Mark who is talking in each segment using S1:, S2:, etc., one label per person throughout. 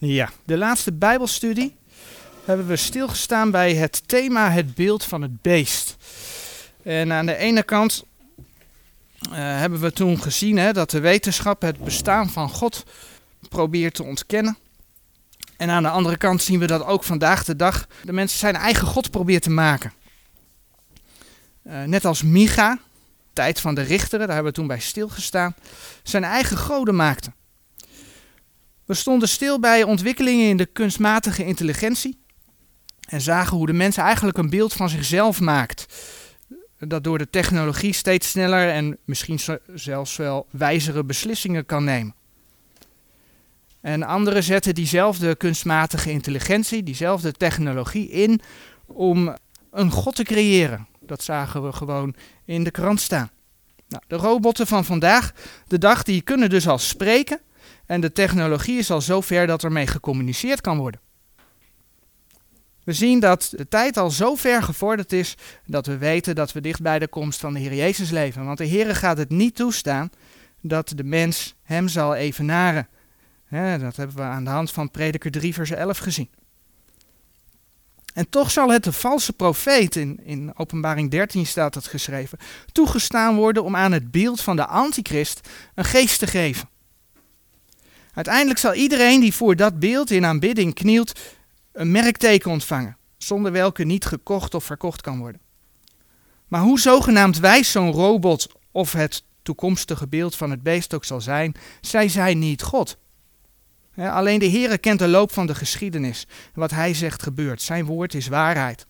S1: Ja, de laatste Bijbelstudie hebben we stilgestaan bij het thema het beeld van het beest. En aan de ene kant uh, hebben we toen gezien hè, dat de wetenschap het bestaan van God probeert te ontkennen. En aan de andere kant zien we dat ook vandaag de dag de mensen zijn eigen God probeert te maken. Uh, net als Micha, tijd van de richteren, daar hebben we toen bij stilgestaan, zijn eigen goden maakte. We stonden stil bij ontwikkelingen in de kunstmatige intelligentie en zagen hoe de mens eigenlijk een beeld van zichzelf maakt. Dat door de technologie steeds sneller en misschien zelfs wel wijzere beslissingen kan nemen. En anderen zetten diezelfde kunstmatige intelligentie, diezelfde technologie in om een god te creëren. Dat zagen we gewoon in de krant staan. Nou, de robotten van vandaag, de dag, die kunnen dus al spreken. En de technologie is al zo ver dat ermee gecommuniceerd kan worden. We zien dat de tijd al zo ver gevorderd is dat we weten dat we dicht bij de komst van de Heer Jezus leven. Want de Heer gaat het niet toestaan dat de mens hem zal evenaren. dat hebben we aan de hand van Prediker 3 vers 11 gezien. En toch zal het de valse profeet, in, in openbaring 13 staat dat geschreven, toegestaan worden om aan het beeld van de antichrist een geest te geven. Uiteindelijk zal iedereen die voor dat beeld in aanbidding knielt, een merkteken ontvangen, zonder welke niet gekocht of verkocht kan worden. Maar hoe zogenaamd wijs zo'n robot of het toekomstige beeld van het beest ook zal zijn, zij zijn niet God alleen de Heere kent de loop van de geschiedenis. Wat hij zegt gebeurt. Zijn woord is waarheid.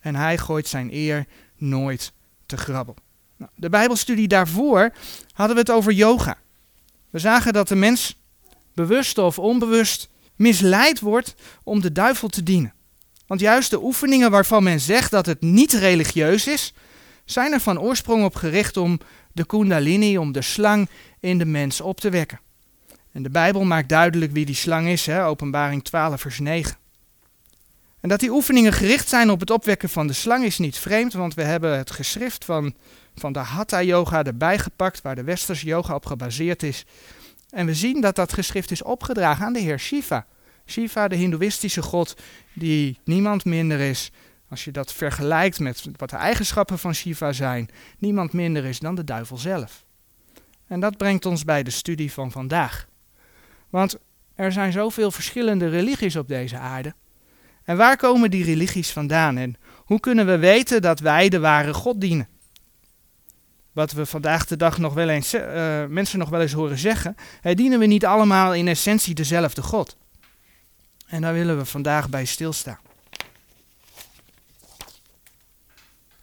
S1: En hij gooit zijn eer nooit te grabbel. Nou, de Bijbelstudie daarvoor hadden we het over yoga. We zagen dat de mens bewust of onbewust misleid wordt om de duivel te dienen. Want juist de oefeningen waarvan men zegt dat het niet religieus is, zijn er van oorsprong op gericht om de kundalini, om de slang in de mens op te wekken. En de Bijbel maakt duidelijk wie die slang is, hè? openbaring 12 vers 9. En dat die oefeningen gericht zijn op het opwekken van de slang is niet vreemd, want we hebben het geschrift van, van de Hatha Yoga erbij gepakt, waar de westerse yoga op gebaseerd is. En we zien dat dat geschrift is opgedragen aan de heer Shiva. Shiva, de hindoeïstische god, die niemand minder is, als je dat vergelijkt met wat de eigenschappen van Shiva zijn, niemand minder is dan de duivel zelf. En dat brengt ons bij de studie van vandaag. Want er zijn zoveel verschillende religies op deze aarde. En waar komen die religies vandaan? En hoe kunnen we weten dat wij de ware God dienen? Wat we vandaag de dag nog wel eens, uh, mensen nog wel eens horen zeggen. Dienen we niet allemaal in essentie dezelfde God? En daar willen we vandaag bij stilstaan.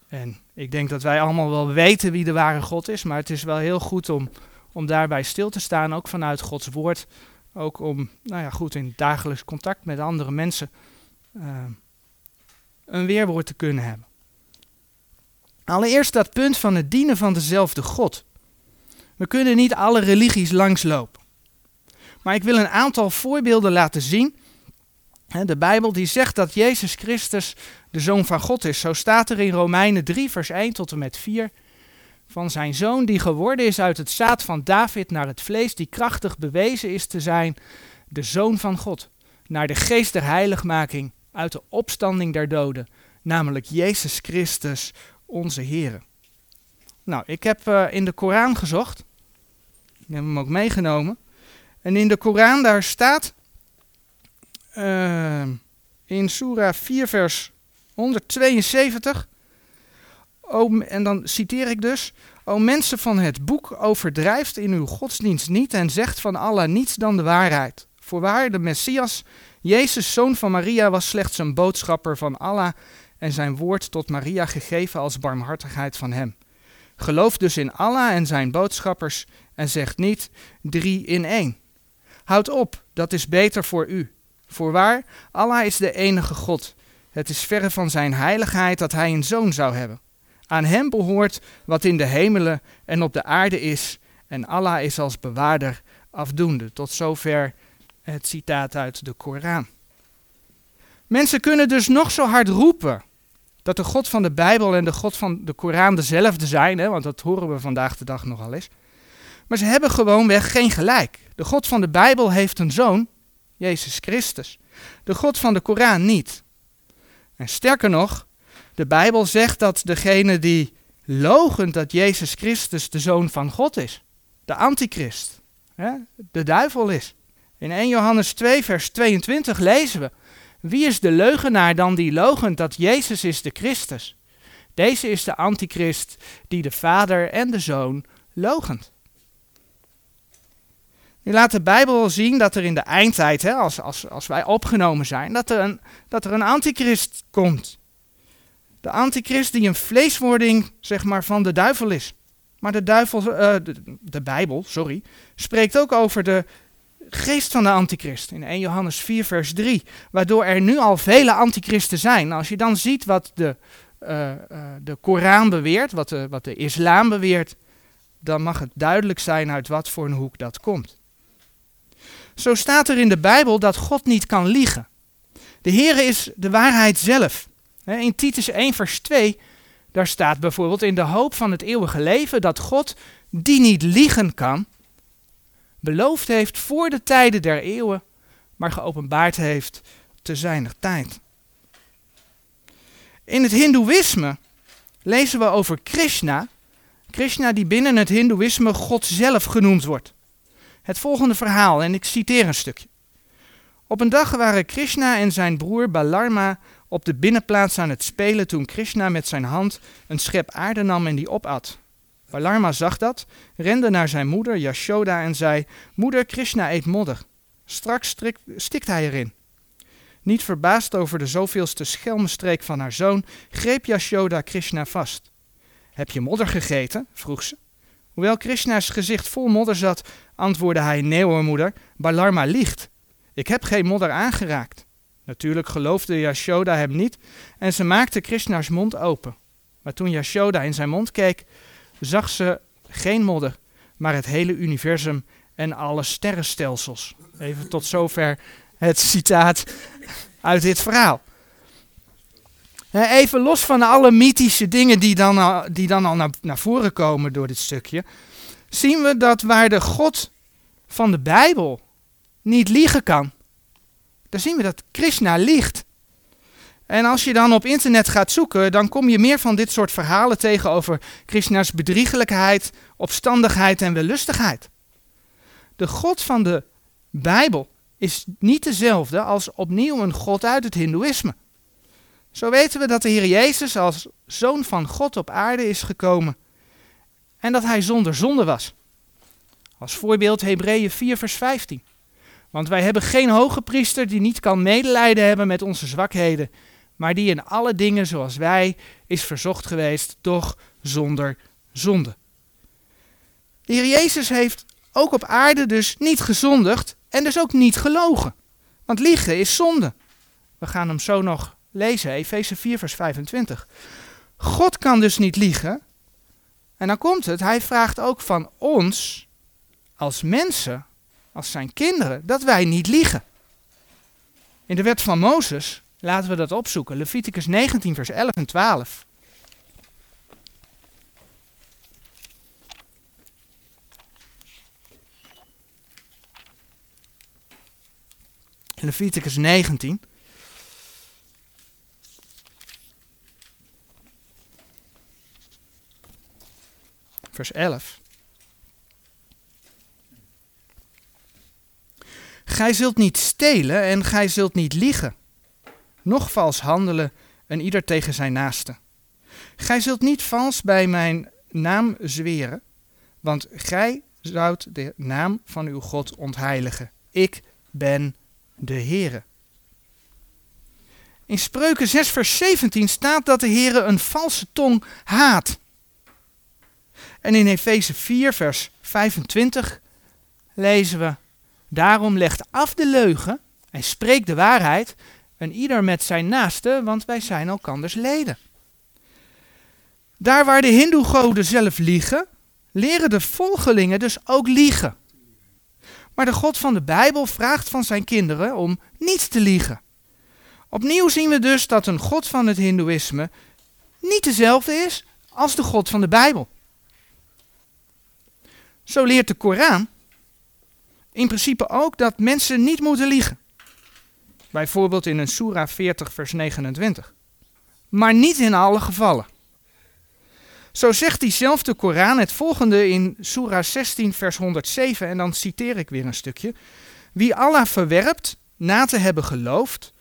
S1: En ik denk dat wij allemaal wel weten wie de ware God is, maar het is wel heel goed om, om daarbij stil te staan, ook vanuit Gods woord, ook om, nou ja, goed, in dagelijks contact met andere mensen uh, een weerwoord te kunnen hebben. Allereerst dat punt van het dienen van dezelfde God. We kunnen niet alle religies langslopen. Maar ik wil een aantal voorbeelden laten zien. De Bijbel die zegt dat Jezus Christus de Zoon van God is. Zo staat er in Romeinen 3, vers 1 tot en met 4 van zijn zoon, die geworden is uit het zaad van David naar het vlees, die krachtig bewezen is te zijn, de zoon van God, naar de geest der heiligmaking, uit de opstanding der doden, namelijk Jezus Christus, onze Heer. Nou, ik heb uh, in de Koran gezocht, ik heb hem ook meegenomen, en in de Koran daar staat uh, in Surah 4 vers 172 O, en dan citeer ik dus. O mensen van het boek, overdrijft in uw godsdienst niet en zegt van Allah niets dan de waarheid. Voorwaar, de Messias, Jezus, zoon van Maria, was slechts een boodschapper van Allah en zijn woord tot Maria gegeven als barmhartigheid van hem. Geloof dus in Allah en zijn boodschappers en zegt niet drie in één. Houd op, dat is beter voor u. Voorwaar, Allah is de enige God. Het is verre van zijn heiligheid dat hij een zoon zou hebben. Aan hem behoort wat in de hemelen en op de aarde is. En Allah is als bewaarder afdoende. Tot zover het citaat uit de Koran. Mensen kunnen dus nog zo hard roepen dat de God van de Bijbel en de God van de Koran dezelfde zijn, hè, want dat horen we vandaag de dag nogal eens. Maar ze hebben gewoonweg geen gelijk. De God van de Bijbel heeft een zoon Jezus Christus. De God van de Koran niet. En sterker nog, de Bijbel zegt dat degene die logent dat Jezus Christus de Zoon van God is, de antichrist, de duivel is. In 1 Johannes 2, vers 22 lezen we, wie is de leugenaar dan die logent dat Jezus is de Christus? Deze is de antichrist die de Vader en de Zoon logent. Nu laat de Bijbel zien dat er in de eindtijd, hè, als, als, als wij opgenomen zijn, dat er, een, dat er een antichrist komt. De antichrist die een vleeswording zeg maar, van de duivel is. Maar de, duivel, uh, de, de, Bijbel sorry, spreekt ook over de geest van de antichrist. In 1 Johannes 4 vers 3. Waardoor er nu al vele antichristen zijn. Als je dan ziet wat de, uh, uh, de Koran beweert, wat de, wat de islam beweert, dan mag het duidelijk zijn uit wat voor een hoek dat komt. Zo staat er in de Bijbel dat God niet kan liegen. De Heer is de waarheid zelf. In Titus 1, vers 2, daar staat bijvoorbeeld in de hoop van het eeuwige leven dat God, die niet liegen kan, beloofd heeft voor de tijden der eeuwen, maar geopenbaard heeft te zijner tijd. In het Hindoeïsme lezen we over Krishna, Krishna die binnen het Hindoeïsme God zelf genoemd wordt. Het volgende verhaal, en ik citeer een stukje. Op een dag waren Krishna en zijn broer Balarma op de binnenplaats aan het spelen toen Krishna met zijn hand een schep aarde nam en die opat. Balarma zag dat, rende naar zijn moeder Yashoda en zei: Moeder, Krishna eet modder. Straks stikt hij erin. Niet verbaasd over de zoveelste schelmenstreek van haar zoon, greep Yashoda Krishna vast. Heb je modder gegeten? vroeg ze. Hoewel Krishna's gezicht vol modder zat, antwoordde hij: Nee hoor, moeder, Balarma liegt. Ik heb geen modder aangeraakt. Natuurlijk geloofde Yashoda hem niet en ze maakte Krishna's mond open. Maar toen Yashoda in zijn mond keek, zag ze geen modder, maar het hele universum en alle sterrenstelsels. Even tot zover het citaat uit dit verhaal. Even los van alle mythische dingen die dan al, die dan naar, naar voren komen door dit stukje, zien we dat waar de God van de Bijbel niet liegen kan, dan zien we dat Krishna liegt. En als je dan op internet gaat zoeken, dan kom je meer van dit soort verhalen tegen over Krishna's bedriegelijkheid, opstandigheid en wellustigheid. De God van de Bijbel is niet dezelfde als opnieuw een God uit het Hindoeïsme. Zo weten we dat de Heer Jezus als zoon van God op aarde is gekomen en dat hij zonder zonde was. Als voorbeeld Hebreeën 4 vers 15. Want wij hebben geen hoge priester die niet kan medelijden hebben met onze zwakheden, maar die in alle dingen zoals wij is verzocht geweest, toch zonder zonde. De Heer Jezus heeft ook op aarde dus niet gezondigd en dus ook niet gelogen. Want liegen is zonde. We gaan hem zo nog lezen, Efeze 4, vers 25. God kan dus niet liegen. En dan komt het, hij vraagt ook van ons, als mensen, als zijn kinderen, dat wij niet liegen. In de wet van Mozes Laten we dat opzoeken. Leviticus 19, vers 11 en 12. Leviticus 19. Vers 11. Gij zult niet stelen en gij zult niet liegen noch vals handelen en ieder tegen zijn naaste. Gij zult niet vals bij mijn naam zweren, want gij zoudt de naam van uw God ontheiligen. Ik ben de Heere. In Spreuken 6 vers 17 staat dat de Heere een valse tong haat. En in Efeze 4 vers 25 lezen we, daarom legt af de leugen en spreekt de waarheid, en ieder met zijn naaste, want wij zijn elkanders leden. Daar waar de hindoe-goden zelf liegen, leren de volgelingen dus ook liegen. Maar de God van de Bijbel vraagt van zijn kinderen om niet te liegen. Opnieuw zien we dus dat een God van het hindoeïsme niet dezelfde is als de God van de Bijbel. Zo leert de Koran in principe ook dat mensen niet moeten liegen. Bijvoorbeeld in een Surah 40, vers 29. Maar niet in alle gevallen. Zo zegt diezelfde Koran het volgende in Surah 16, vers 107, en dan citeer ik weer een stukje. Wie Allah verwerpt na te hebben geloofd,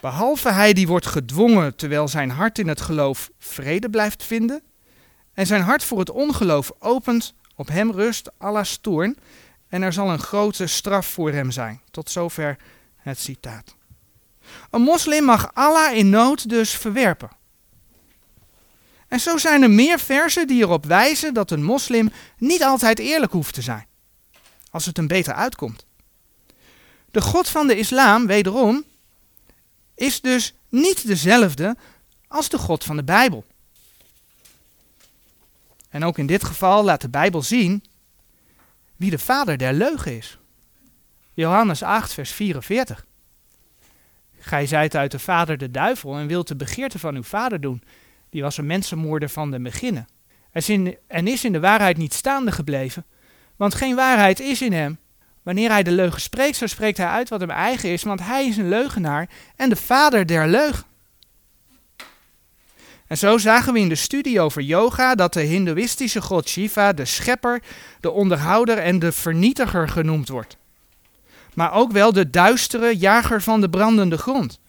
S1: behalve hij die wordt gedwongen terwijl zijn hart in het geloof vrede blijft vinden, en zijn hart voor het ongeloof opent, op hem rust Allah's toorn, en er zal een grote straf voor hem zijn. Tot zover het citaat. Een moslim mag Allah in nood dus verwerpen. En zo zijn er meer versen die erop wijzen dat een moslim niet altijd eerlijk hoeft te zijn, als het hem beter uitkomt. De God van de islam, wederom, is dus niet dezelfde als de God van de Bijbel. En ook in dit geval laat de Bijbel zien wie de vader der leugen is. Johannes 8, vers 44. Gij zijt uit de vader de duivel en wilt de begeerte van uw vader doen. Die was een mensenmoorder van de beginnen. En is in de waarheid niet staande gebleven, want geen waarheid is in hem. Wanneer hij de leugen spreekt, zo spreekt hij uit wat hem eigen is, want hij is een leugenaar en de vader der leugen. En zo zagen we in de studie over yoga dat de hindoeïstische god Shiva de schepper, de onderhouder en de vernietiger genoemd wordt. Maar ook wel de duistere jager van de brandende grond.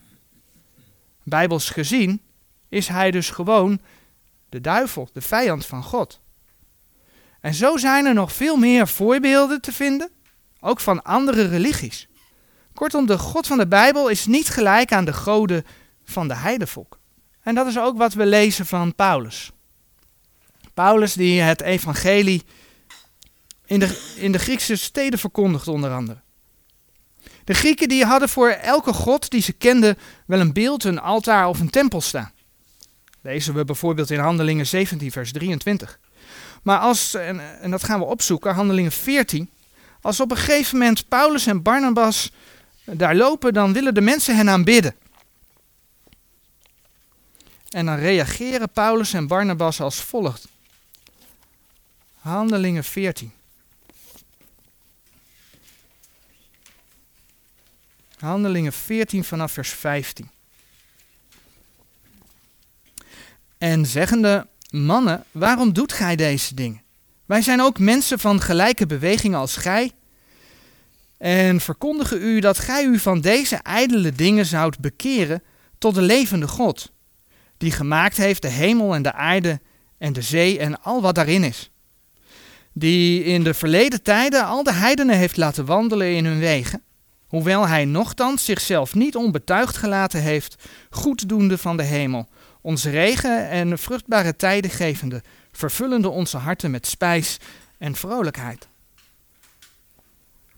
S1: Bijbels gezien is hij dus gewoon de duivel, de vijand van God. En zo zijn er nog veel meer voorbeelden te vinden, ook van andere religies. Kortom, de God van de Bijbel is niet gelijk aan de goden van de heidevolk. En dat is ook wat we lezen van Paulus. Paulus die het evangelie in de, in de Griekse steden verkondigt onder andere. De Grieken die hadden voor elke god die ze kenden wel een beeld, een altaar of een tempel staan. Lezen we bijvoorbeeld in Handelingen 17, vers 23. Maar als, en, en dat gaan we opzoeken, Handelingen 14. Als op een gegeven moment Paulus en Barnabas daar lopen, dan willen de mensen hen aanbidden. En dan reageren Paulus en Barnabas als volgt. Handelingen 14. Handelingen 14 vanaf vers 15. En zeggende, mannen, waarom doet gij deze dingen? Wij zijn ook mensen van gelijke bewegingen als gij. En verkondigen u dat gij u van deze ijdele dingen zoudt bekeren tot de levende God, die gemaakt heeft de hemel en de aarde en de zee en al wat daarin is. Die in de verleden tijden al de heidenen heeft laten wandelen in hun wegen, hoewel hij nochtans zichzelf niet onbetuigd gelaten heeft, goeddoende van de hemel, ons regen en vruchtbare tijden gevende, vervullende onze harten met spijs en vrolijkheid.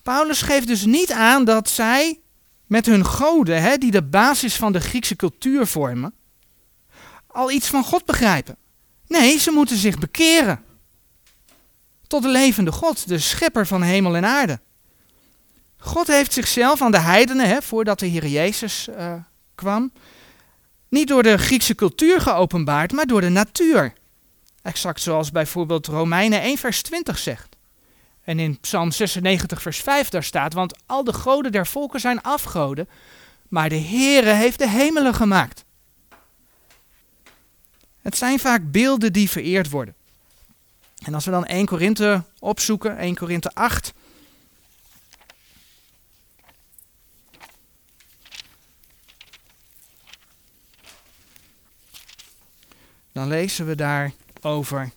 S1: Paulus geeft dus niet aan dat zij met hun goden, hè, die de basis van de Griekse cultuur vormen, al iets van God begrijpen. Nee, ze moeten zich bekeren tot de levende God, de schepper van hemel en aarde. God heeft zichzelf aan de heidenen, hè, voordat de Heer Jezus uh, kwam, niet door de Griekse cultuur geopenbaard, maar door de natuur. Exact zoals bijvoorbeeld Romeinen 1 vers 20 zegt. En in Psalm 96 vers 5 daar staat, want al de goden der volken zijn afgoden, maar de Heere heeft de hemelen gemaakt. Het zijn vaak beelden die vereerd worden. En als we dan 1 Korinthe opzoeken, 1 Korinthe 8, dan lezen we daar over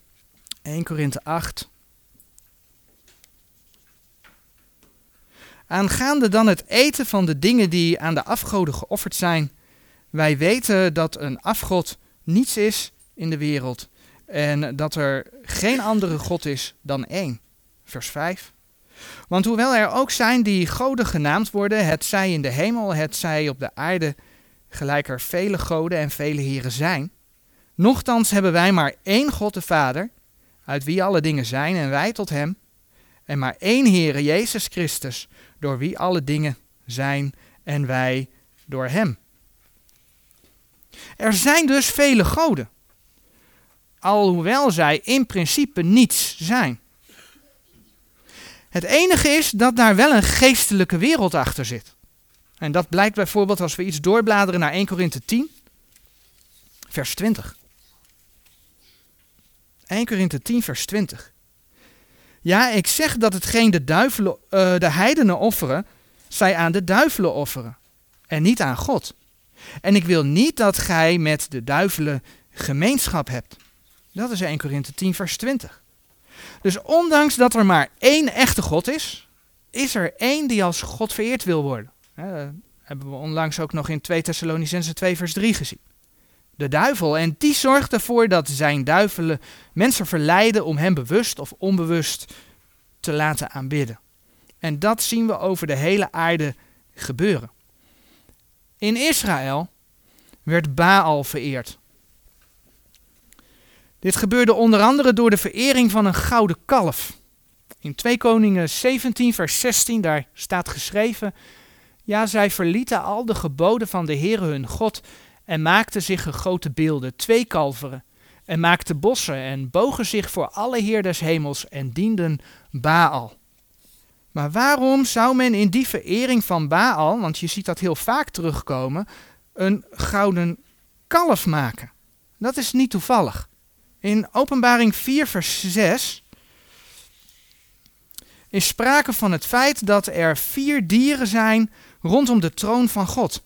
S1: 1 Korinthe 8. Aangaande dan het eten van de dingen die aan de afgoden geofferd zijn, wij weten dat een afgod niets is in de wereld en dat er geen andere God is dan één. Vers 5. Want hoewel er ook zijn die goden genaamd worden, het zij in de hemel, het zij op de aarde, gelijk er vele goden en vele heren zijn, Nochtans hebben wij maar één God de Vader, uit wie alle dingen zijn en wij tot Hem, en maar één Heere Jezus Christus, door wie alle dingen zijn en wij door Hem. Er zijn dus vele goden, alhoewel zij in principe niets zijn. Het enige is dat daar wel een geestelijke wereld achter zit. En dat blijkt bijvoorbeeld als we iets doorbladeren naar 1 Korinthe 10, vers 20. 1 Korinthe 10, vers 20. Ja, ik zeg dat hetgeen de, duivelen, uh, de heidenen offeren, zij aan de duivelen offeren. En niet aan God. En ik wil niet dat gij met de duivelen gemeenschap hebt. Dat is 1 Korinthe 10, vers 20. Dus ondanks dat er maar één echte God is, is er één die als God vereerd wil worden. Dat hebben we onlangs ook nog in 2 Thessalonicense 2, vers 3 gezien. De duivel. En die zorgt ervoor dat zijn duivelen mensen verleiden om hem bewust of onbewust te laten aanbidden. En dat zien we over de hele aarde gebeuren. In Israël werd Baal vereerd. Dit gebeurde onder andere door de verering van een gouden kalf. In 2 Koningen 17, vers 16, daar staat geschreven: Ja, zij verlieten al de geboden van de Heere hun God en maakten zich gegoten beelden, twee kalveren, en maakten bossen en bogen zich voor alle Heer des hemels en dienden Baal. Maar waarom zou men in die verering van Baal, want je ziet dat heel vaak terugkomen, een gouden kalf maken? Dat is niet toevallig. In Openbaring 4, vers 6 is sprake van het feit dat er vier dieren zijn rondom de troon van God.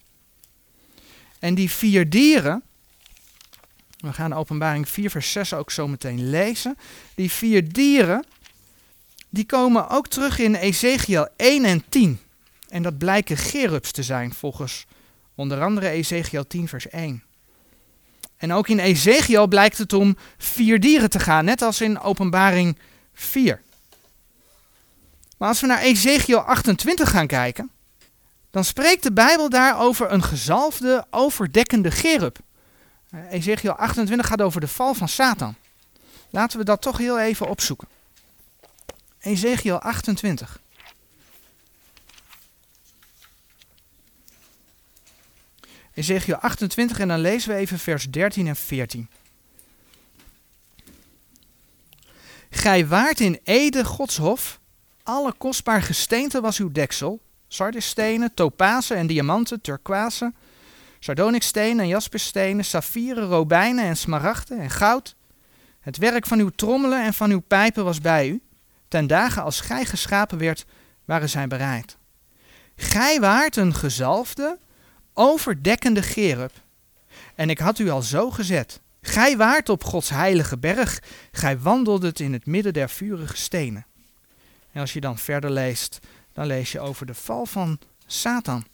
S1: En die vier dieren, we gaan Openbaring 4, vers 6 ook zo meteen lezen. Die vier dieren, die komen ook terug in Ezekiel 1 en 10. En dat blijken gerubs te zijn, volgens onder andere Ezekiel 10, vers 1. En ook in Ezekiel blijkt het om vier dieren te gaan, net als in Openbaring 4. Maar als we naar Ezekiel 28 gaan kijken, dan spreekt de Bijbel daar over een gezalfde, overdekkende gerub. Ezekiel 28 gaat over de val van Satan. Laten we dat toch heel even opzoeken. Ezekiel 28. Ezekiel 28 en dan lezen we even vers 13 en 14. Gij waart in Ede Godshof, alle kostbaar gesteente was uw deksel, sardisstenen, topazen en diamanten, turkooizen, sardonicstenen en jasperstenen, saffieren, robijnen en smaragden en goud. Het werk van uw trommelen en van uw pijpen was bij u. Ten dagen als gij geschapen werd, waren zij bereid. Gij waart een gezalfde, overdekkende gerub. En ik had u al zo gezet. Gij waart op Gods heilige berg, gij wandeldet in het midden der vurige stenen. En als je dan verder leest, dan lees je over de val van Satan,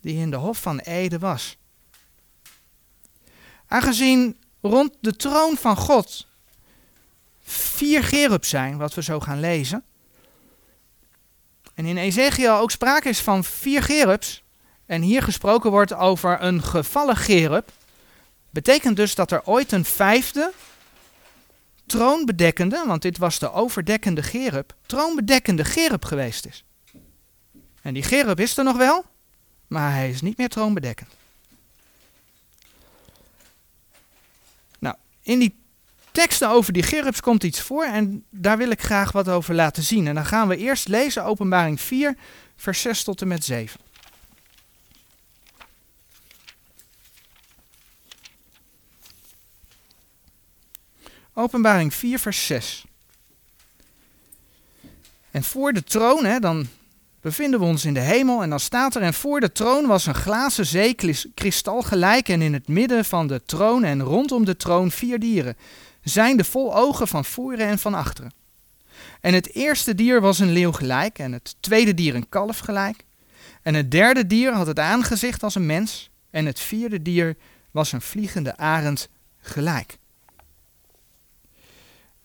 S1: die in de hof van Ede was. Aangezien rond de troon van God vier gerubs zijn, wat we zo gaan lezen, en in Ezekiel ook sprake is van vier gerubs, en hier gesproken wordt over een gevallen gerub, betekent dus dat er ooit een vijfde troonbedekkende, want dit was de overdekkende gerub, troonbedekkende gerub geweest is. En die gerub is er nog wel, maar hij is niet meer troonbedekkend. Nou, in die teksten over die gerubs komt iets voor en daar wil ik graag wat over laten zien. En dan gaan we eerst lezen Openbaring 4, vers 6 tot en met 7. Openbaring 4, vers 6. En voor de troon, hè, dan bevinden we ons in de hemel en dan staat er en voor de troon was een glazen zee kristal gelijk en in het midden van de troon en rondom de troon vier dieren, zijnde vol ogen van voren en van achteren. En het eerste dier was een leeuw gelijk en het tweede dier een kalf gelijk. En het derde dier had het aangezicht als een mens en het vierde dier was een vliegende arend gelijk.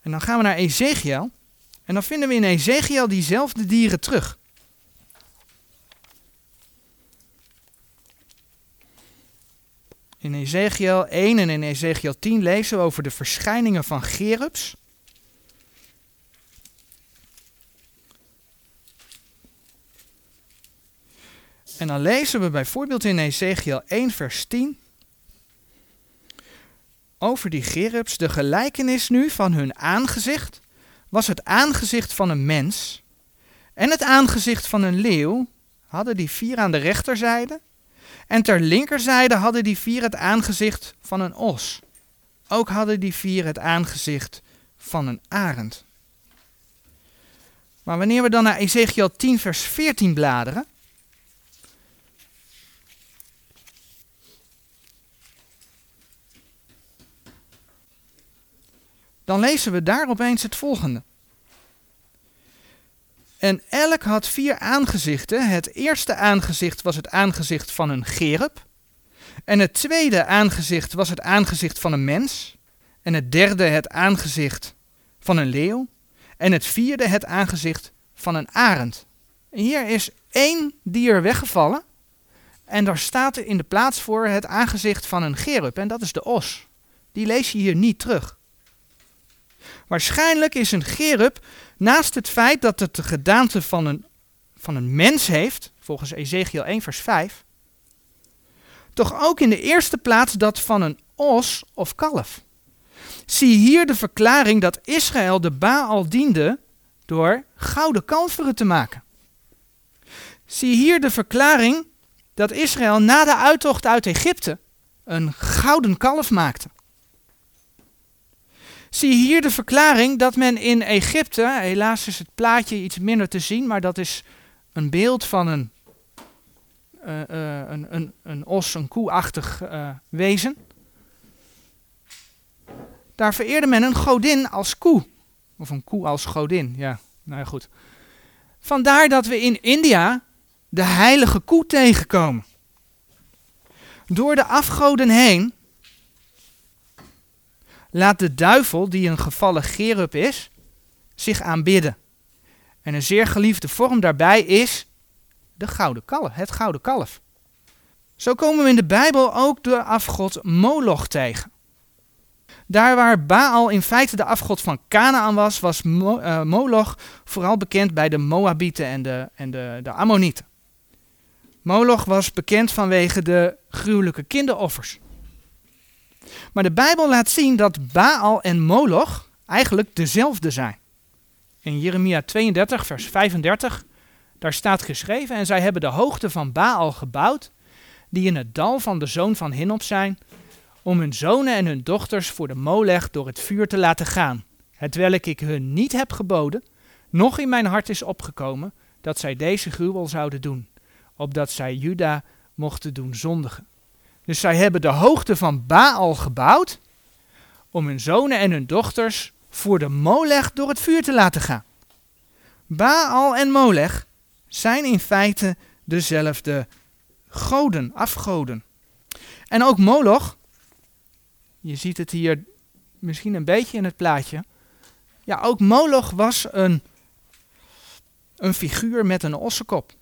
S1: En dan gaan we naar Ezekiel en dan vinden we in Ezekiel diezelfde dieren terug. In Ezekiel 1 en in Ezekiel 10 lezen we over de verschijningen van Gerubs. En dan lezen we bijvoorbeeld in Ezekiel 1 vers 10 over die Gerubs. De gelijkenis nu van hun aangezicht was het aangezicht van een mens en het aangezicht van een leeuw hadden die vier aan de rechterzijde. En ter linkerzijde hadden die vier het aangezicht van een os. Ook hadden die vier het aangezicht van een arend. Maar wanneer we dan naar Ezekiel 10, vers 14 bladeren. Dan lezen we daar opeens het volgende. En elk had vier aangezichten. Het eerste aangezicht was het aangezicht van een gerub. En het tweede aangezicht was het aangezicht van een mens. En het derde het aangezicht van een leeuw. En het vierde het aangezicht van een arend. Hier is één dier weggevallen. En daar staat in de plaats voor het aangezicht van een gerub. En dat is de os. Die lees je hier niet terug. Waarschijnlijk is een gerub, naast het feit dat het de gedaante van een, van een mens heeft, volgens Ezekiel 1 vers 5, toch ook in de eerste plaats dat van een os of kalf. Zie hier de verklaring dat Israël de Baal diende door gouden kalveren te maken. Zie hier de verklaring dat Israël na de uittocht uit Egypte een gouden kalf maakte. Zie hier de verklaring dat men in Egypte, helaas is het plaatje iets minder te zien, maar dat is een beeld van een, uh, uh, een, een, een os, een koeachtig uh, wezen. Daar vereerde men een godin als koe. Of een koe als godin, ja, nou ja, goed. Vandaar dat we in India de heilige koe tegenkomen. Door de afgoden heen laat de duivel, die een gevallen gerub is, zich aanbidden. En een zeer geliefde vorm daarbij is de gouden kalf, het gouden kalf. Zo komen we in de Bijbel ook de afgod Moloch tegen. Daar waar Baal in feite de afgod van Canaan was, was uh, Moloch vooral bekend bij de Moabieten en de, en de, de Ammonieten. Moloch was bekend vanwege de gruwelijke kinderoffers. Maar de Bijbel laat zien dat Baal en Moloch eigenlijk dezelfde zijn. In Jeremia 32, vers 35, daar staat geschreven: En zij hebben de hoogte van Baal gebouwd, die in het dal van de zoon van Hinnom zijn, om hun zonen en hun dochters voor de molech door het vuur te laten gaan. Hetwelk ik hun niet heb geboden, nog in mijn hart is opgekomen, dat zij deze gruwel zouden doen, opdat zij Juda mochten doen zondigen. Dus zij hebben de hoogte van Baal gebouwd om hun zonen en hun dochters voor de Molech door het vuur te laten gaan. Baal en Molech zijn in feite dezelfde goden, afgoden. En ook Moloch, je ziet het hier misschien een beetje in het plaatje. Ja, ook Moloch was een, een figuur met een ossenkop.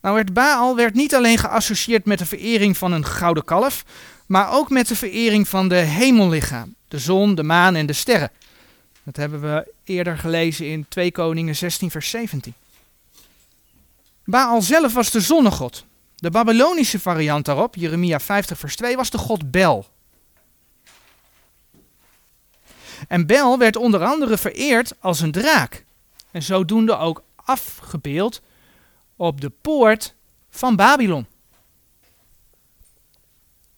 S1: Nou werd Baal werd niet alleen geassocieerd met de verering van een gouden kalf, maar ook met de verering van de hemellichaam, de zon, de maan en de sterren. Dat hebben we eerder gelezen in 2 Koningen 16 vers 17. Baal zelf was de zonnegod. De Babylonische variant daarop, Jeremia 50 vers 2, was de god Bel. En Bel werd onder andere vereerd als een draak. En zodoende ook afgebeeld op de poort van Babylon.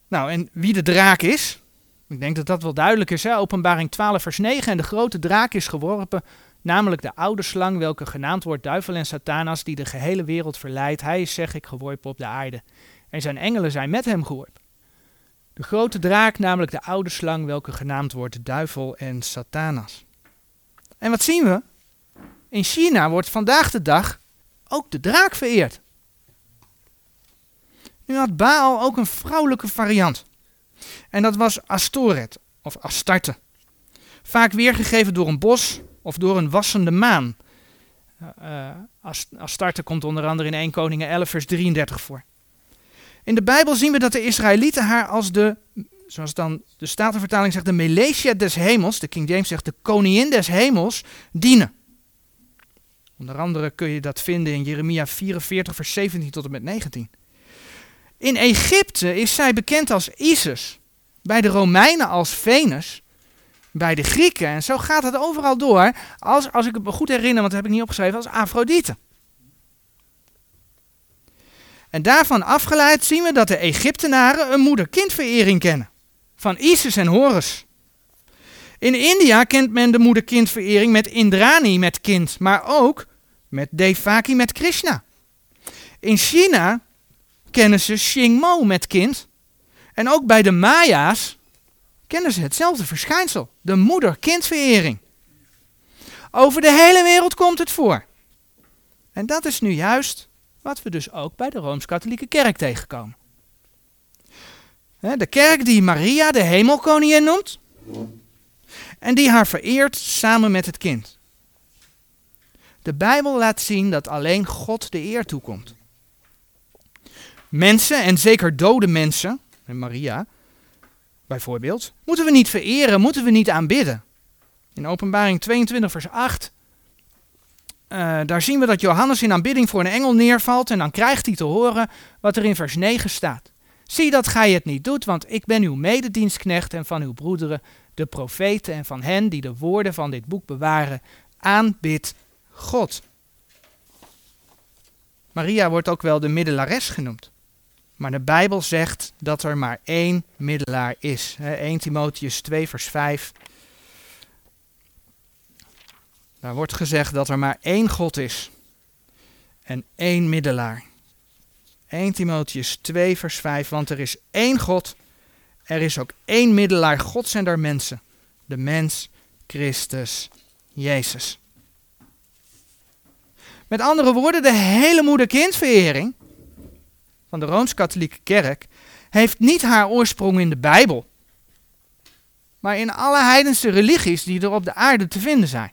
S1: Nou, en wie de draak is, ik denk dat dat wel duidelijk is. Hè? Openbaring 12, vers 9. En de grote draak is geworpen, namelijk de oude slang, welke genaamd wordt duivel en satanas, die de gehele wereld verleidt. Hij is, zeg ik, geworpen op de aarde. En zijn engelen zijn met hem geworpen. De grote draak, namelijk de oude slang, welke genaamd wordt duivel en satanas. En wat zien we? In China wordt vandaag de dag ook de draak vereerd. Nu had Baal ook een vrouwelijke variant. En dat was Astoret of Astarte. Vaak weergegeven door een bos of door een wassende maan. Uh, Astarte komt onder andere in 1 Koningen 11 vers 33 voor. In de Bijbel zien we dat de Israëlieten haar als de, zoals dan de Statenvertaling zegt, de Melesia des hemels, de King James zegt de koningin des hemels, dienen. Onder andere kun je dat vinden in Jeremia 44, vers 17 tot en met 19. In Egypte is zij bekend als Isis, bij de Romeinen als Venus, bij de Grieken, en zo gaat het overal door, als, als ik het me goed herinner, want dat heb ik niet opgeschreven, als Afrodite. En daarvan afgeleid zien we dat de Egyptenaren een moeder-kindverering kennen. Van Isis en Horus. In India kent men de moeder-kindverering met Indrani met kind, maar ook met Devaki met Krishna. In China kennen ze Xingmo met kind. En ook bij de Maya's kennen ze hetzelfde verschijnsel, de moeder-kindverering. Over de hele wereld komt het voor. En dat is nu juist wat we dus ook bij de Rooms-Katholieke Kerk tegenkomen. De kerk die Maria de hemelkoningin noemt en die haar vereert samen met het kind. De Bijbel laat zien dat alleen God de eer toekomt. Mensen, en zeker dode mensen, en Maria bijvoorbeeld, moeten we niet vereren, moeten we niet aanbidden. In Openbaring 22, vers 8, uh, daar zien we dat Johannes in aanbidding voor een engel neervalt en dan krijgt hij te horen wat er in vers 9 staat. Zie dat gij het niet doet, want ik ben uw mededienstknecht en van uw broederen, de profeten en van hen die de woorden van dit boek bewaren, aanbid God. Maria wordt ook wel de middelares genoemd. Maar de Bijbel zegt dat er maar één middelaar is. 1 Timotheus 2, vers 5. Daar wordt gezegd dat er maar één God is en één middelaar. 1 Timotheus 2, vers 5. Want er is één God, er is ook één middelaar Gods en der mensen, de mens Christus Jezus. Met andere woorden, de hele moeder-kindverering van de Rooms-Katholieke Kerk heeft niet haar oorsprong in de Bijbel, maar in alle heidense religies die er op de aarde te vinden zijn.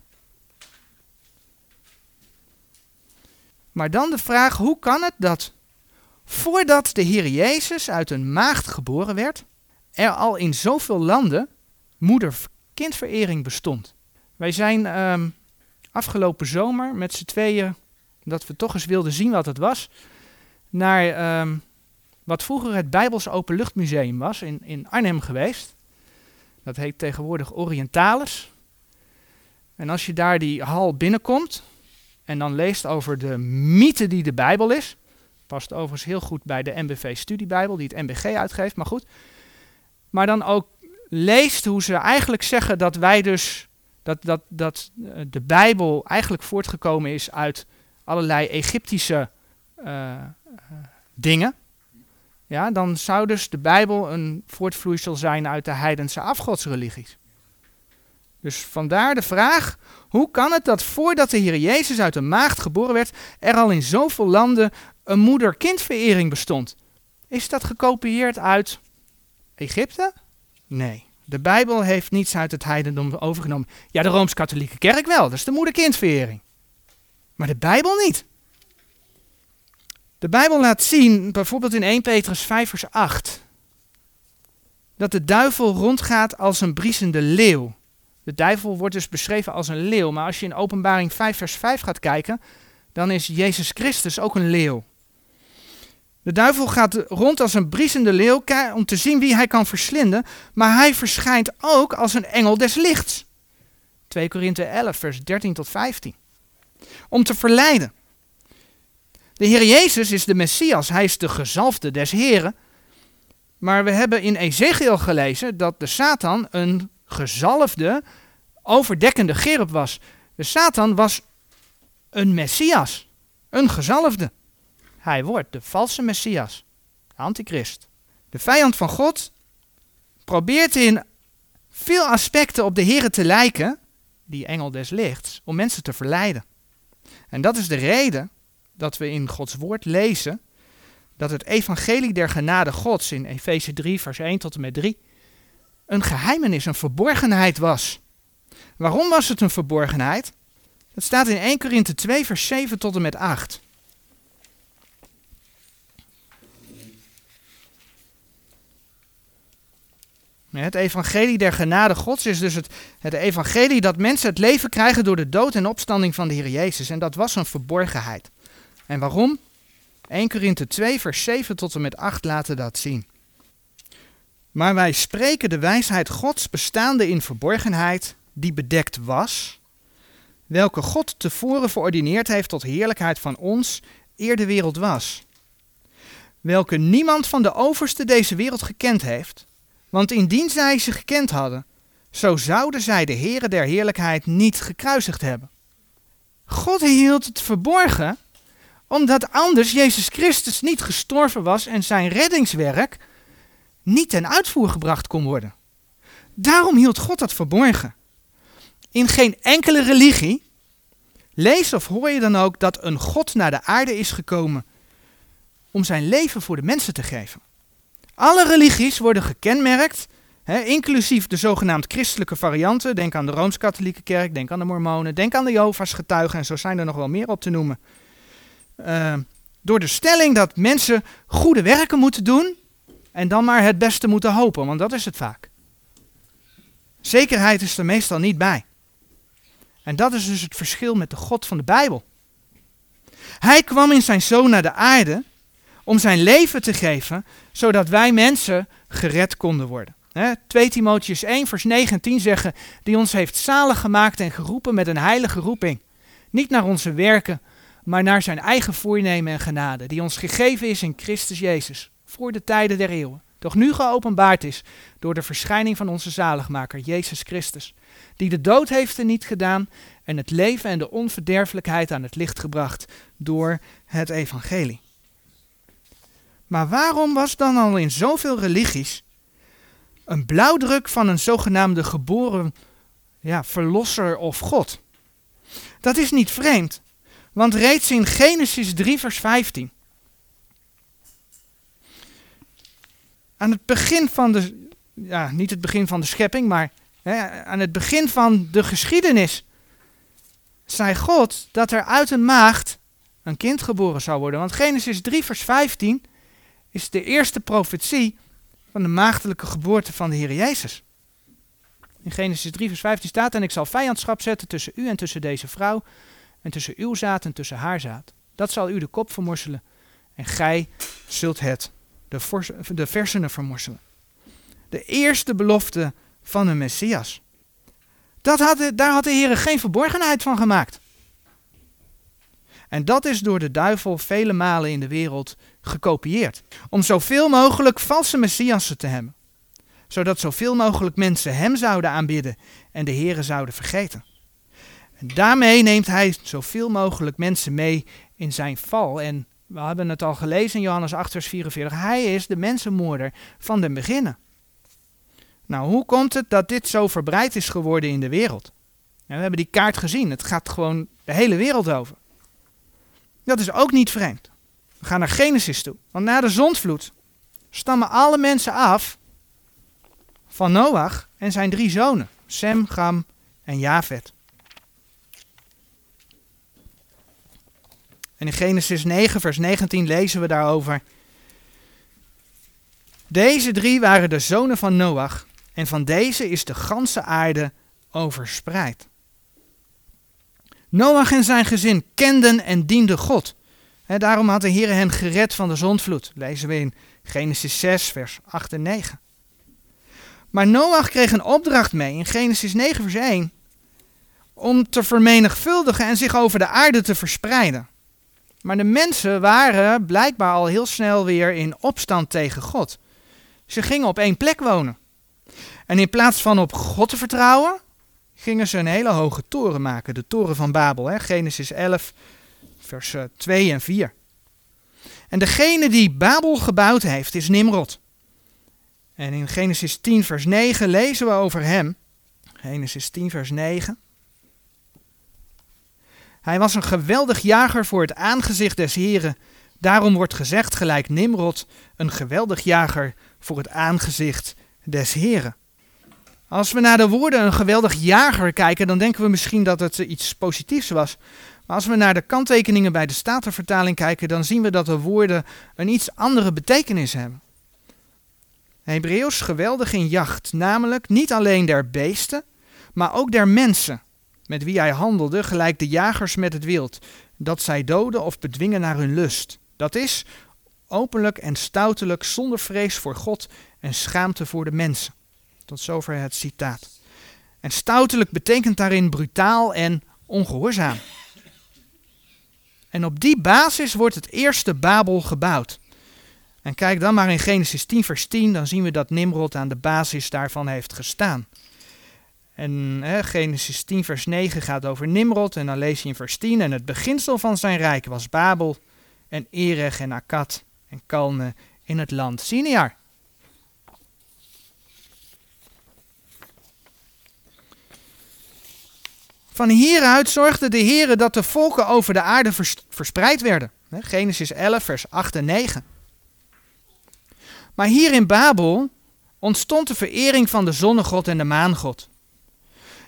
S1: Maar dan de vraag, hoe kan het dat voordat de Heer Jezus uit een maagd geboren werd, er al in zoveel landen moeder-kindverering bestond? Wij zijn um, afgelopen zomer met z'n tweeën, dat we toch eens wilden zien wat het was, naar um, wat vroeger het Bijbels Openluchtmuseum was in, in Arnhem geweest. Dat heet tegenwoordig Orientalis. En als je daar die hal binnenkomt en dan leest over de mythe die de Bijbel is, past overigens heel goed bij de MBV Studiebijbel die het MBG uitgeeft, maar goed. Maar dan ook leest hoe ze eigenlijk zeggen dat wij dus, dat, dat, dat eh, de Bijbel eigenlijk voortgekomen is uit allerlei Egyptische uh, dingen, ja, dan zou dus de Bijbel een voortvloeisel zijn uit de heidense afgodsreligies. Dus vandaar de vraag, hoe kan het dat voordat de Heer Jezus uit een maagd geboren werd, er al in zoveel landen een moeder-kindverering bestond? Is dat gekopieerd uit Egypte? Nee. De Bijbel heeft niets uit het heidendom overgenomen. Ja, de Rooms-Katholieke Kerk wel, dat is de moeder-kindverering. Maar de Bijbel niet. De Bijbel laat zien, bijvoorbeeld in 1 Petrus 5 vers 8, dat de duivel rondgaat als een briesende leeuw. De duivel wordt dus beschreven als een leeuw, maar als je in Openbaring 5 vers 5 gaat kijken, dan is Jezus Christus ook een leeuw. De duivel gaat rond als een briesende leeuw om te zien wie hij kan verslinden, maar hij verschijnt ook als een engel des lichts. 2 Korinthe 11 vers 13 tot 15. Om te verleiden. De Heer Jezus is de Messias, hij is de gezalfde des Heren. Maar we hebben in Ezekiel gelezen dat de Satan een gezalfde, overdekkende gerub was. De Satan was een Messias, een gezalfde. Hij wordt de valse Messias, de antichrist. De vijand van God probeert in veel aspecten op de Heer te lijken, die engel des lichts, om mensen te verleiden. En dat is de reden dat we in Gods woord lezen dat het evangelie der genade Gods in Efeze 3, vers 1 tot en met 3 een geheimenis, een verborgenheid was. Waarom was het een verborgenheid? Dat staat in 1 Korinthe 2, vers 7 tot en met 8. Het evangelie der genade Gods is dus het, het evangelie dat mensen het leven krijgen door de dood en opstanding van de Heer Jezus. En dat was een verborgenheid. En waarom? 1 Korinthe 2, vers 7 tot en met 8 laten dat zien. Maar wij spreken de wijsheid Gods bestaande in verborgenheid, die bedekt was, welke God tevoren verordineerd heeft tot heerlijkheid van ons, eer de wereld was. welke niemand van de overste deze wereld gekend heeft. Want indien zij ze gekend hadden, zo zouden zij de Heere der heerlijkheid niet gekruisigd hebben. God hield het verborgen, omdat anders Jezus Christus niet gestorven was en zijn reddingswerk niet ten uitvoer gebracht kon worden. Daarom hield God dat verborgen. In geen enkele religie, lees of hoor je dan ook dat een God naar de aarde is gekomen om zijn leven voor de mensen te geven. Alle religies worden gekenmerkt, hè, inclusief de zogenaamd christelijke varianten. Denk aan de Rooms-Katholieke Kerk, denk aan de Mormonen, denk aan de Jehovah's getuigen en zo zijn er nog wel meer op te noemen. Uh, door de stelling dat mensen goede werken moeten doen en dan maar het beste moeten hopen, want dat is het vaak. Zekerheid is er meestal niet bij. En dat is dus het verschil met de God van de Bijbel. Hij kwam in zijn zoon naar de aarde om zijn leven te geven, zodat wij mensen gered konden worden. 2 Timotheus 1, vers 9 en 10 zeggen, die ons heeft zalig gemaakt en geroepen met een heilige roeping. Niet naar onze werken, maar naar zijn eigen voornemen en genade, die ons gegeven is in Christus Jezus, voor de tijden der eeuwen. Doch nu geopenbaard is door de verschijning van onze zaligmaker, Jezus Christus, die de dood heeft er niet gedaan en het leven en de onverderfelijkheid aan het licht gebracht door het evangelie. Maar waarom was dan al in zoveel religies een blauwdruk van een zogenaamde geboren ja, verlosser of God? Dat is niet vreemd, want reeds in Genesis 3, vers 15. Aan het begin van de, ja, niet het begin van de schepping, maar hè, aan het begin van de geschiedenis, zei God dat er uit een maagd een kind geboren zou worden. Want Genesis 3, vers 15 is de eerste profetie van de maagdelijke geboorte van de Heer Jezus. In Genesis 3, vers 15 staat: En ik zal vijandschap zetten tussen u en tussen deze vrouw, en tussen uw zaad en tussen haar zaad. Dat zal u de kop vermorselen, en gij zult het, de, de versenen vermorselen. De eerste belofte van een Messias. Dat had, daar had de Heer geen verborgenheid van gemaakt. En dat is door de duivel vele malen in de wereld gekopieerd. Om zoveel mogelijk valse messiassen te hebben. Zodat zoveel mogelijk mensen hem zouden aanbidden en de Here zouden vergeten. En daarmee neemt hij zoveel mogelijk mensen mee in zijn val. En we hebben het al gelezen in Johannes 8, vers 44. Hij is de mensenmoorder van den beginnen. Nou, hoe komt het dat dit zo verbreid is geworden in de wereld? we hebben die kaart gezien. Het gaat gewoon de hele wereld over. Dat is ook niet vreemd. We gaan naar Genesis toe. Want na de zondvloed stammen alle mensen af van Noach en zijn drie zonen, Sem, Gam en Javet. En in Genesis 9, vers 19 lezen we daarover. Deze drie waren de zonen van Noach en van deze is de ganse aarde overspreid. Noach en zijn gezin kenden en dienden God. daarom had de Heer hen gered van de zondvloed. Lezen we in Genesis 6, vers 8 en 9. Maar Noach kreeg een opdracht mee in Genesis 9, vers 1. Om te vermenigvuldigen en zich over de aarde te verspreiden. Maar de mensen waren blijkbaar al heel snel weer in opstand tegen God. Ze gingen op één plek wonen. En in plaats van op God te vertrouwen, gingen ze een hele hoge toren maken, de toren van Babel, hè? Genesis 11, vers 2 eh, en 4. En degene die Babel gebouwd heeft, is Nimrod. En in Genesis 10, vers 9 lezen we over hem. Genesis 10, vers 9. Hij was een geweldig jager voor het aangezicht des Heren. Daarom wordt gezegd, gelijk Nimrod, een geweldig jager voor het aangezicht des Heren. Als we naar de woorden een geweldig jager kijken, dan denken we misschien dat het iets positiefs was. Maar als we naar de kanttekeningen bij de Statenvertaling kijken, dan zien we dat de woorden een iets andere betekenis hebben. Hebreeuws geweldig in jacht, namelijk niet alleen der beesten, maar ook der mensen, met wie hij handelde, gelijk de jagers met het wild, dat zij doden of bedwingen naar hun lust. Dat is openlijk en stoutelijk, zonder vrees voor God en schaamte voor de mensen. Tot zover het citaat. En stoutelijk betekent daarin brutaal en ongehoorzaam. En op die basis wordt het eerste Babel gebouwd. En kijk dan maar in Genesis 10, vers 10, dan zien we dat Nimrod aan de basis daarvan heeft gestaan. En Genesis 10, vers 9 gaat over Nimrod. En dan lees je in vers 10. En het beginsel van zijn rijk was Babel en Erech en Akkad en Kalne in het land Sinear. Van hieruit zorgde de Heer dat de volken over de aarde verspreid werden. Genesis 11, vers 8 en 9. Maar hier in Babel ontstond de verering van de zonnegod en de maangod.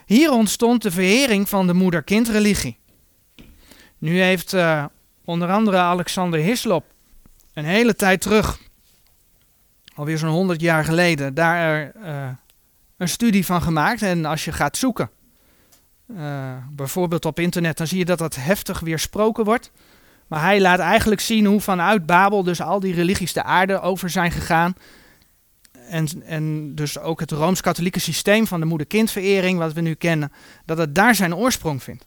S1: Hier ontstond de verering van de moeder-kindreligie. Nu heeft uh, onder andere Alexander Hislop een hele tijd terug, alweer zo'n 100 jaar geleden, daar uh, een studie van gemaakt. En als je gaat zoeken, uh, bijvoorbeeld op internet, dan zie je dat dat heftig weersproken wordt. Maar hij laat eigenlijk zien hoe vanuit Babel dus al die religies de aarde over zijn gegaan. En, en dus ook het rooms-katholieke systeem van de moeder-kindverering, wat we nu kennen, dat het daar zijn oorsprong vindt.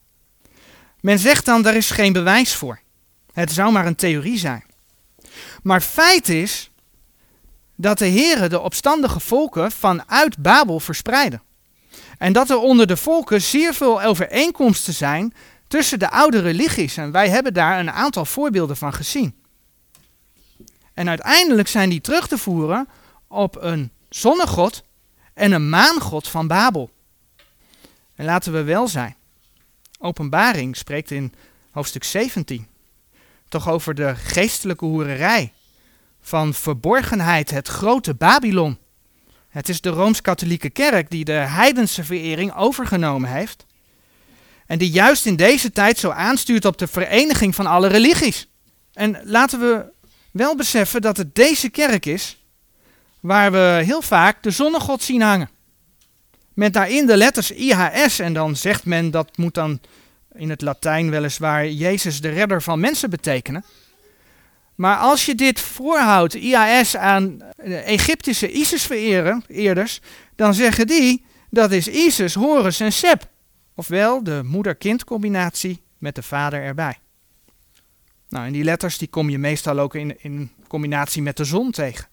S1: Men zegt dan, daar is geen bewijs voor. Het zou maar een theorie zijn. Maar feit is dat de heren de opstandige volken vanuit Babel verspreiden. En dat er onder de volken zeer veel overeenkomsten zijn tussen de oude religies. En wij hebben daar een aantal voorbeelden van gezien. En uiteindelijk zijn die terug te voeren op een zonnegod en een maangod van Babel. En laten we wel zijn. Openbaring spreekt in hoofdstuk 17 toch over de geestelijke hoererij van verborgenheid, het grote Babylon. Het is de Rooms-Katholieke Kerk die de heidense verering overgenomen heeft. En die juist in deze tijd zo aanstuurt op de vereniging van alle religies. En laten we wel beseffen dat het deze kerk is waar we heel vaak de zonnegod zien hangen. Met daarin de letters IHS en dan zegt men dat moet dan in het Latijn weliswaar Jezus de redder van mensen betekenen. Maar als je dit voorhoudt, IAS, aan de Egyptische Isis-vereerders, dan zeggen die dat is Isis, Horus en Seb. Ofwel de moeder-kind combinatie met de vader erbij. Nou, en die letters die kom je meestal ook in, in combinatie met de zon tegen.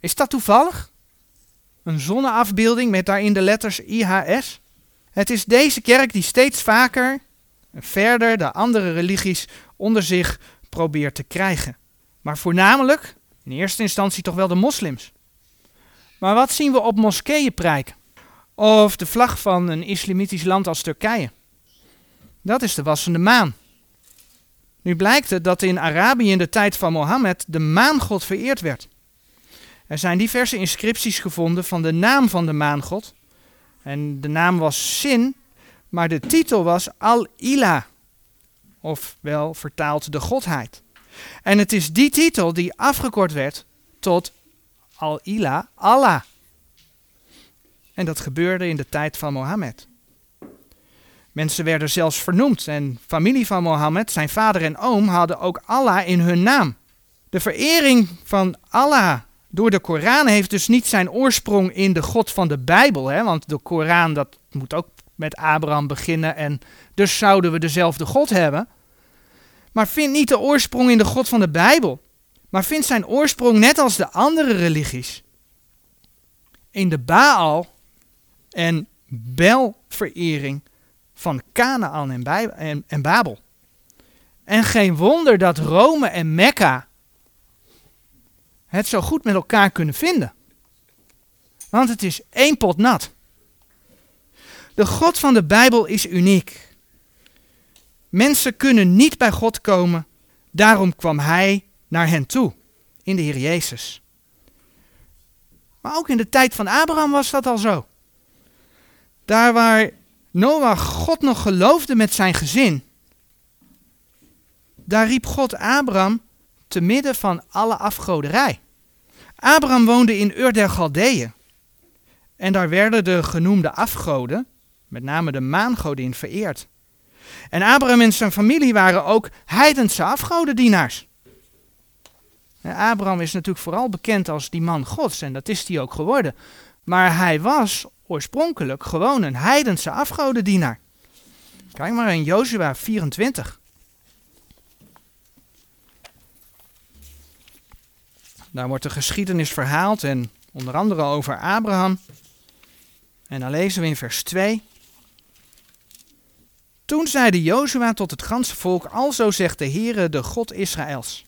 S1: Is dat toevallig? Een zonneafbeelding met daarin de letters IHS? Het is deze kerk die steeds vaker en verder de andere religies onder zich probeert te krijgen. Maar voornamelijk, in eerste instantie toch wel de moslims. Maar wat zien we op moskeeën prijken? Of de vlag van een islamitisch land als Turkije? Dat is de wassende maan. Nu blijkt het dat in Arabië in de tijd van Mohammed de maangod vereerd werd. Er zijn diverse inscripties gevonden van de naam van de maangod. En de naam was Sin, maar de titel was Al-Ila, ofwel vertaald de godheid. En het is die titel die afgekort werd tot Al-Ila, Allah. En dat gebeurde in de tijd van Mohammed. Mensen werden zelfs vernoemd en familie van Mohammed, zijn vader en oom, hadden ook Allah in hun naam. De verering van Allah door de Koran heeft dus niet zijn oorsprong in de God van de Bijbel, hè, want de Koran dat moet ook met Abraham beginnen en dus zouden we dezelfde God hebben. Maar vindt niet de oorsprong in de God van de Bijbel, maar vindt zijn oorsprong net als de andere religies in de Baal en Belverering van Canaan en, en, en Babel. En geen wonder dat Rome en Mekka het zo goed met elkaar kunnen vinden. Want het is één pot nat. De God van de Bijbel is uniek. Mensen kunnen niet bij God komen, daarom kwam Hij naar hen toe, in de Heer Jezus. Maar ook in de tijd van Abraham was dat al zo. Daar waar Noach God nog geloofde met zijn gezin, daar riep God Abraham te midden van alle afgoderij. Abraham woonde in Ur der Galdeeën. En daar werden de genoemde afgoden, met name de maangodin, vereerd. En Abraham en zijn familie waren ook heidense afgodendienaars. Abraham is natuurlijk vooral bekend als die man Gods en dat is hij ook geworden. Maar hij was oorspronkelijk gewoon een heidense afgodendienaar. Kijk maar in Jozua 24. Daar wordt de geschiedenis verhaald en onder andere over Abraham. En dan lezen we in vers 2. Toen zeide Jozua tot het ganse volk, alzo zegt de Heere, de God Israëls.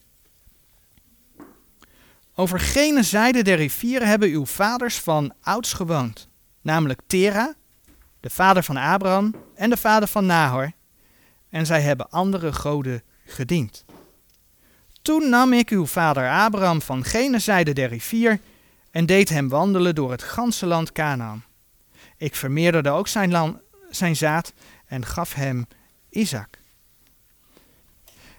S1: Over gene zijde der rivieren hebben uw vaders van ouds gewoond, namelijk Tera, de vader van Abraham en de vader van Nahor, en zij hebben andere goden gediend. Toen nam ik uw vader Abraham van gene zijde der rivier en deed hem wandelen door het ganse land Canaan. Ik vermeerderde ook zijn, land, zijn zaad en gaf hem Isaac.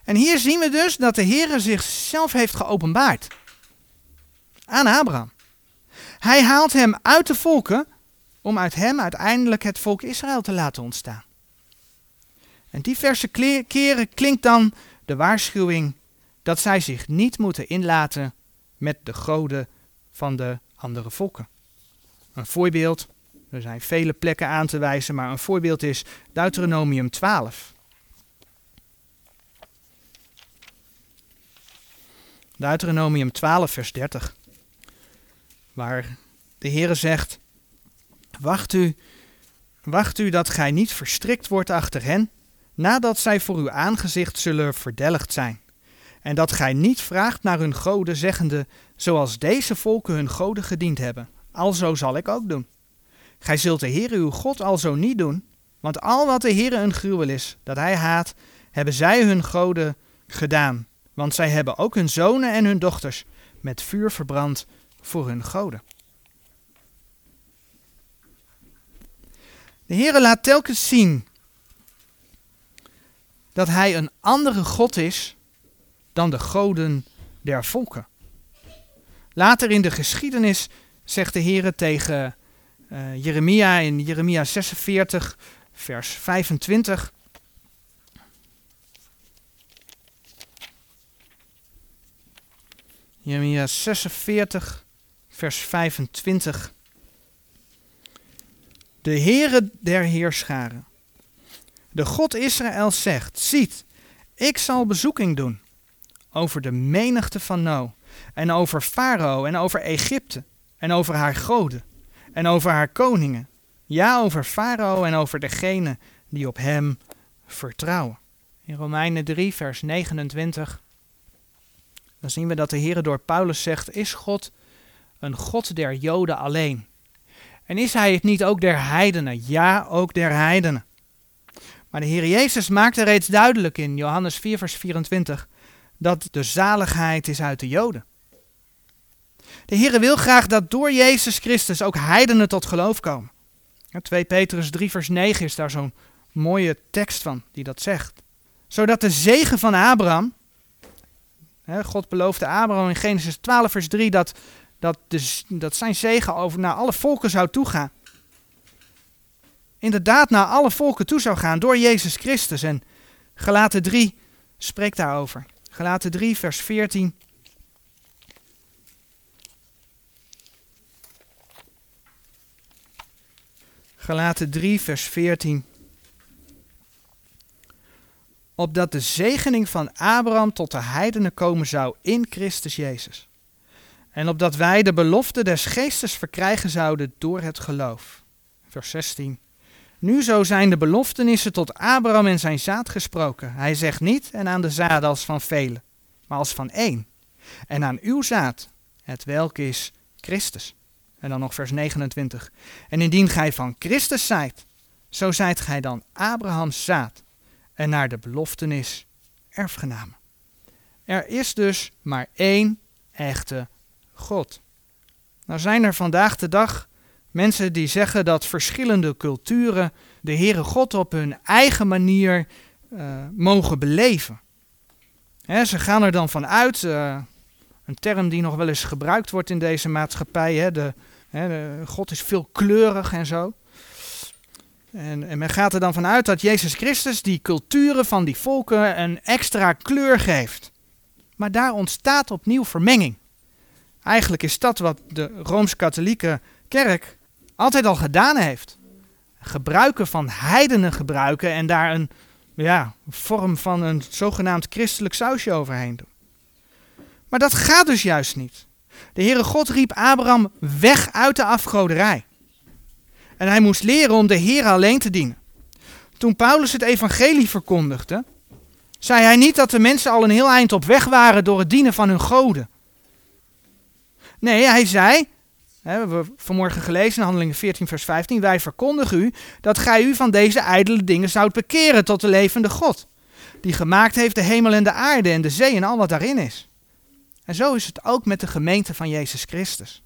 S1: En hier zien we dus dat de Heer zichzelf heeft geopenbaard aan Abraham. Hij haalt hem uit de volken om uit hem uiteindelijk het volk Israël te laten ontstaan. En diverse keren klinkt dan de waarschuwing dat zij zich niet moeten inlaten met de goden van de andere volken. Een voorbeeld, er zijn vele plekken aan te wijzen, maar een voorbeeld is Deuteronomium 12. Deuteronomium 12, vers 30. Waar de Heere zegt: Wacht u, wacht u dat gij niet verstrikt wordt achter hen, nadat zij voor uw aangezicht zullen verdelgd zijn. En dat gij niet vraagt naar hun goden, zeggende, zoals deze volken hun goden gediend hebben, alzo zal ik ook doen. Gij zult de Heere uw God alzo niet doen, want al wat de Heere een gruwel is, dat hij haat, hebben zij hun goden gedaan. Want zij hebben ook hun zonen en hun dochters met vuur verbrand voor hun goden. De Heere laat telkens zien dat hij een andere God is dan de goden der volken. Later in de geschiedenis zegt de Heere tegen uh, Jeremia in Jeremia 46, vers 25. Jeremia 46, vers 25. De Heere der Heerscharen, de God Israël zegt, ziet, ik zal bezoeking doen over de menigte van No, en over Farao en over Egypte, en over haar goden, en over haar koningen, ja, over Farao en over degene die op hem vertrouwen. In Romeinen 3, vers 29, dan zien we dat de Heer door Paulus zegt, is God een God der Joden alleen? En is hij het niet ook der heidenen? Ja, ook der heidenen. Maar de Heer Jezus maakte reeds duidelijk in Johannes 4, vers 24 dat de zaligheid is uit de Joden. De Heer wil graag dat door Jezus Christus ook heidenen tot geloof komen. 2 Petrus 3, vers 9 is daar zo'n mooie tekst van die dat zegt. Zodat de zegen van Abraham, God beloofde Abraham in Genesis 12, vers 3 dat, dat, dat zijn zegen over naar alle volken zou toegaan. Inderdaad naar alle volken toe zou gaan door Jezus Christus. En Galaten 3 spreekt daarover. Galaten 3, vers 14. Galaten 3, vers 14. Opdat de zegening van Abraham tot de heidenen komen zou in Christus Jezus. En opdat wij de belofte des geestes verkrijgen zouden door het geloof. Vers 16. Nu zo zijn de beloftenissen tot Abraham en zijn zaad gesproken. Hij zegt niet en aan de zaad als van velen, maar als van één. En aan uw zaad, het welk is Christus. En dan nog vers 29. En indien gij van Christus zijt, zo zijt gij dan Abrahams zaad en naar de beloftenis erfgenamen. Er is dus maar één echte God. Nou zijn er vandaag de dag Mensen die zeggen dat verschillende culturen de Heere God op hun eigen manier uh, mogen beleven. ze gaan er dan vanuit, uh, een term die nog wel eens gebruikt wordt in deze maatschappij, de, God is veelkleurig en zo. En, en men gaat er dan vanuit dat Jezus Christus die culturen van die volken een extra kleur geeft. Maar daar ontstaat opnieuw vermenging. Eigenlijk is dat wat de Rooms-Katholieke kerk altijd al gedaan heeft. Gebruiken van heidenen gebruiken en daar een ja, vorm van een zogenaamd christelijk sausje overheen doen. Maar dat gaat dus juist niet. De Heere God riep Abraham weg uit de afgoderij. En hij moest leren om de Heer alleen te dienen. Toen Paulus het evangelie verkondigde, zei hij niet dat de mensen al een heel eind op weg waren door het dienen van hun goden. Nee, hij zei, we hebben vanmorgen gelezen in Handelingen 14, vers 15, wij verkondigen u dat gij u van deze ijdele dingen zoudt bekeren tot de levende God, die gemaakt heeft de hemel en de aarde en de zee en al wat daarin is. En zo is het ook met de gemeente van Jezus Christus.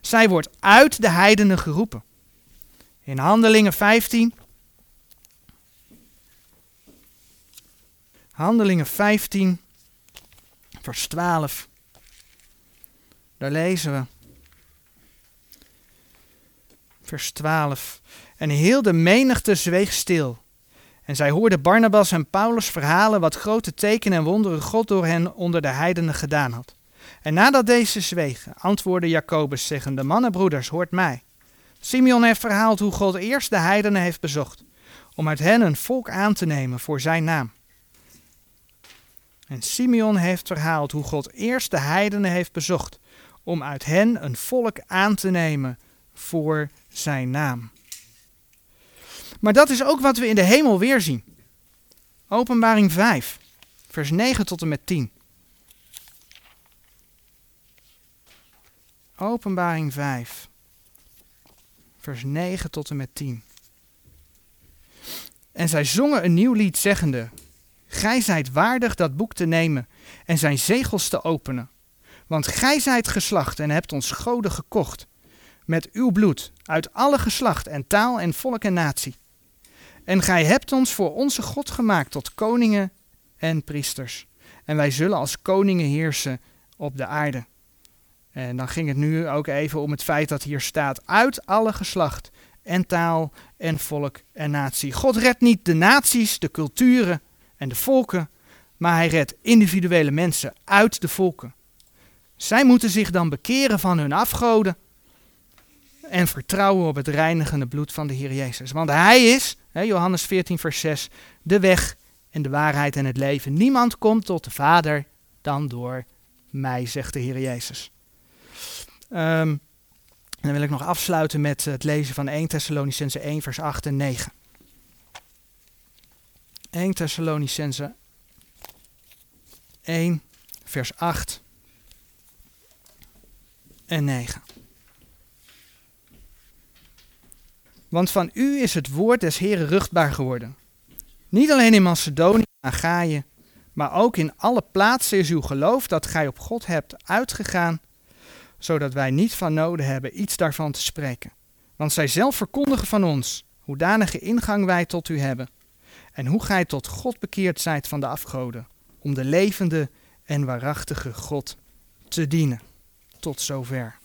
S1: Zij wordt uit de heidenen geroepen. In Handelingen 15. Handelingen 15, vers 12. Daar lezen we. Vers 12. En heel de menigte zweeg stil. En zij hoorden Barnabas en Paulus verhalen wat grote tekenen en wonderen God door hen onder de heidenen gedaan had. En nadat deze zwegen, antwoordde Jacobus, zeggende, mannenbroeders, hoort mij. Simeon heeft verhaald hoe God eerst de heidenen heeft bezocht, om uit hen een volk aan te nemen voor zijn naam. En Simeon heeft verhaald hoe God eerst de heidenen heeft bezocht, om uit hen een volk aan te nemen voor zijn naam. Maar dat is ook wat we in de hemel weer zien. Openbaring 5, vers 9 tot en met 10. Openbaring 5, vers 9 tot en met 10. En zij zongen een nieuw lied, zeggende: Gij zijt waardig dat boek te nemen en zijn zegels te openen. Want gij zijt geslacht en hebt ons goden gekocht. Met uw bloed, uit alle geslacht en taal en volk en natie. En gij hebt ons voor onze God gemaakt tot koningen en priesters. En wij zullen als koningen heersen op de aarde. En dan ging het nu ook even om het feit dat hier staat uit alle geslacht en taal en volk en natie. God redt niet de naties, de culturen en de volken, maar hij redt individuele mensen uit de volken. Zij moeten zich dan bekeren van hun afgoden en vertrouwen op het reinigende bloed van de Heer Jezus. Want Hij is, Johannes 14, vers 6, de weg en de waarheid en het leven. Niemand komt tot de Vader dan door mij, zegt de Heer Jezus. Um, dan wil ik nog afsluiten met het lezen van 1 Thessalonicense 1, vers 8 en 9. 1 Thessalonicense 1, vers 8 en 9. Want van u is het woord des Heren ruchtbaar geworden. Niet alleen in Macedonië en Achaïe, maar ook in alle plaatsen is uw geloof dat gij op God hebt uitgegaan, zodat wij niet van noden hebben iets daarvan te spreken. Want zij zelf verkondigen van ons, hoedanige ingang wij tot u hebben, en hoe gij tot God bekeerd zijt van de afgoden, om de levende en waarachtige God te dienen. Tot zover.